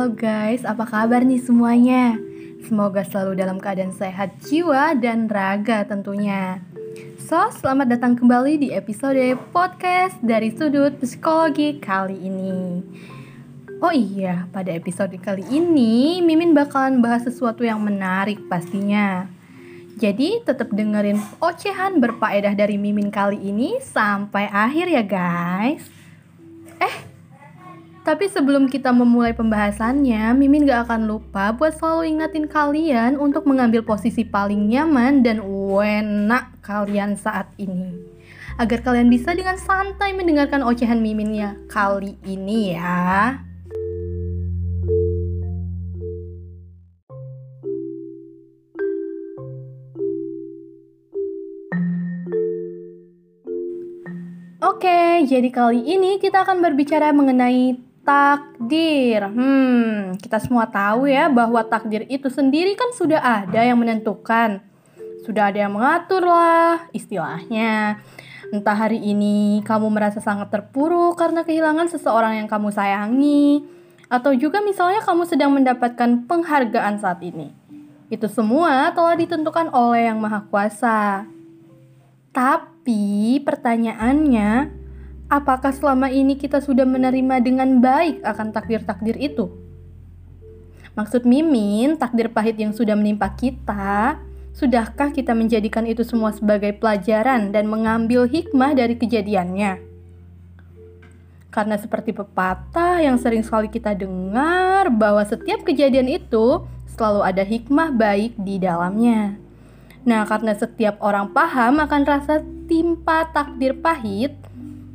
Halo guys, apa kabar nih semuanya? Semoga selalu dalam keadaan sehat jiwa dan raga tentunya. So, selamat datang kembali di episode podcast dari sudut psikologi kali ini. Oh iya, pada episode kali ini Mimin bakalan bahas sesuatu yang menarik pastinya. Jadi tetap dengerin ocehan berfaedah dari Mimin kali ini sampai akhir ya guys. Tapi sebelum kita memulai pembahasannya, Mimin gak akan lupa buat selalu ingatin kalian untuk mengambil posisi paling nyaman dan enak kalian saat ini. Agar kalian bisa dengan santai mendengarkan ocehan Miminnya kali ini ya. Oke, jadi kali ini kita akan berbicara mengenai Takdir. Hmm, kita semua tahu ya bahwa takdir itu sendiri kan sudah ada yang menentukan. Sudah ada yang mengatur lah istilahnya. Entah hari ini kamu merasa sangat terpuruk karena kehilangan seseorang yang kamu sayangi. Atau juga misalnya kamu sedang mendapatkan penghargaan saat ini. Itu semua telah ditentukan oleh Yang Maha Kuasa. Tapi pertanyaannya, apakah selama ini kita sudah menerima dengan baik akan takdir-takdir itu? Maksud Mimin, takdir pahit yang sudah menimpa kita, sudahkah kita menjadikan itu semua sebagai pelajaran dan mengambil hikmah dari kejadiannya? Karena seperti pepatah yang sering sekali kita dengar bahwa setiap kejadian itu selalu ada hikmah baik di dalamnya. Nah, karena setiap orang paham akan rasa timpa takdir pahit,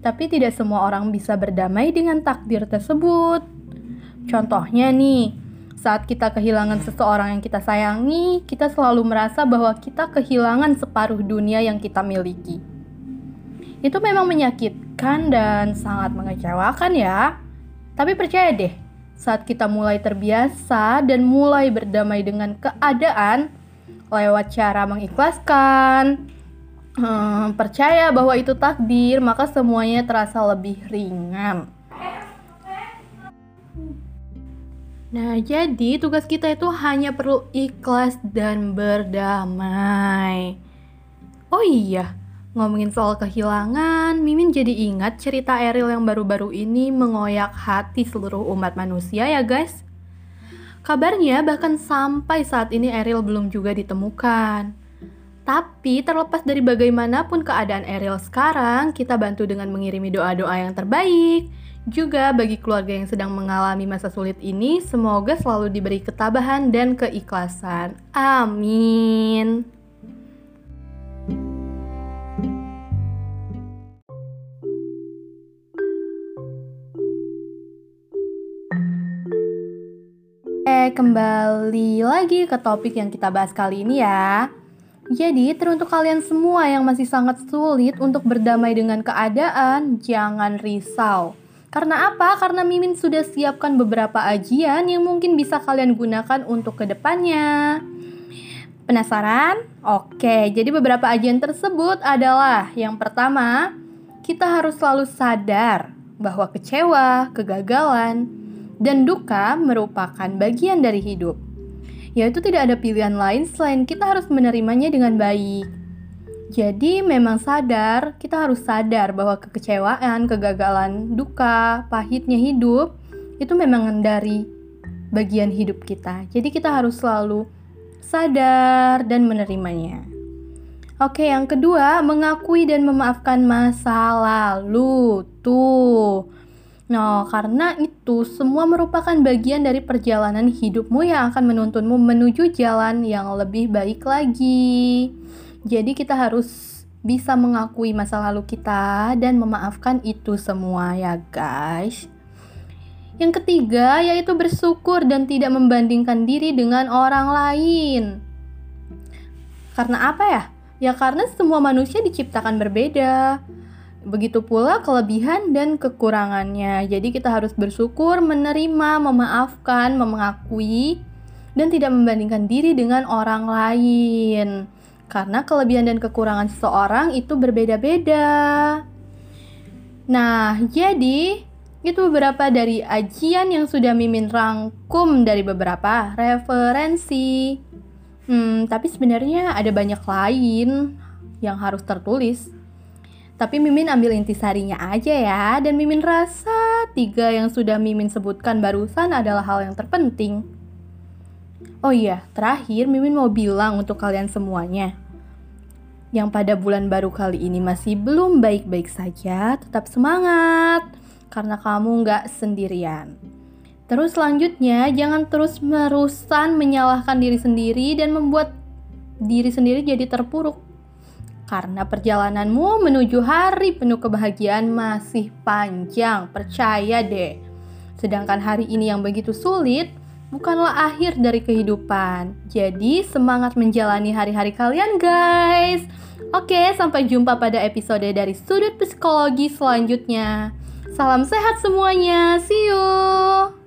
tapi tidak semua orang bisa berdamai dengan takdir tersebut. Contohnya nih, saat kita kehilangan seseorang yang kita sayangi, kita selalu merasa bahwa kita kehilangan separuh dunia yang kita miliki. Itu memang menyakitkan dan sangat mengecewakan ya. Tapi percaya deh, saat kita mulai terbiasa dan mulai berdamai dengan keadaan lewat cara mengikhlaskan, hmm, percaya bahwa itu takdir, maka semuanya terasa lebih ringan. Nah, jadi tugas kita itu hanya perlu ikhlas dan berdamai. Oh iya, ngomongin soal kehilangan, Mimin jadi ingat cerita Eril yang baru-baru ini mengoyak hati seluruh umat manusia ya guys. Kabarnya bahkan sampai saat ini Eril belum juga ditemukan. Tapi terlepas dari bagaimanapun keadaan Ariel sekarang, kita bantu dengan mengirimi doa-doa yang terbaik. Juga bagi keluarga yang sedang mengalami masa sulit ini, semoga selalu diberi ketabahan dan keikhlasan. Amin. Eh, kembali lagi ke topik yang kita bahas kali ini ya. Jadi, teruntuk kalian semua yang masih sangat sulit untuk berdamai dengan keadaan, jangan risau. Karena apa? Karena Mimin sudah siapkan beberapa ajian yang mungkin bisa kalian gunakan untuk ke depannya. Penasaran? Oke, jadi beberapa ajian tersebut adalah yang pertama, kita harus selalu sadar bahwa kecewa, kegagalan, dan duka merupakan bagian dari hidup yaitu tidak ada pilihan lain selain kita harus menerimanya dengan baik. Jadi memang sadar, kita harus sadar bahwa kekecewaan, kegagalan, duka, pahitnya hidup itu memang dari bagian hidup kita. Jadi kita harus selalu sadar dan menerimanya. Oke, yang kedua, mengakui dan memaafkan masa lalu. Tuh, Nah, karena itu semua merupakan bagian dari perjalanan hidupmu yang akan menuntunmu menuju jalan yang lebih baik lagi. Jadi kita harus bisa mengakui masa lalu kita dan memaafkan itu semua ya, guys. Yang ketiga yaitu bersyukur dan tidak membandingkan diri dengan orang lain. Karena apa ya? Ya karena semua manusia diciptakan berbeda Begitu pula kelebihan dan kekurangannya. Jadi kita harus bersyukur, menerima, memaafkan, mengakui dan tidak membandingkan diri dengan orang lain. Karena kelebihan dan kekurangan seseorang itu berbeda-beda. Nah, jadi Itu beberapa dari ajian yang sudah Mimin rangkum dari beberapa referensi. Hmm, tapi sebenarnya ada banyak lain yang harus tertulis. Tapi Mimin ambil intisarinya aja ya, dan Mimin rasa tiga yang sudah Mimin sebutkan barusan adalah hal yang terpenting. Oh iya, terakhir Mimin mau bilang untuk kalian semuanya. Yang pada bulan baru kali ini masih belum baik-baik saja, tetap semangat karena kamu nggak sendirian. Terus selanjutnya, jangan terus merusan menyalahkan diri sendiri dan membuat diri sendiri jadi terpuruk. Karena perjalananmu menuju hari penuh kebahagiaan masih panjang, percaya deh. Sedangkan hari ini yang begitu sulit, bukanlah akhir dari kehidupan. Jadi semangat menjalani hari-hari kalian guys. Oke, sampai jumpa pada episode dari Sudut Psikologi selanjutnya. Salam sehat semuanya. See you.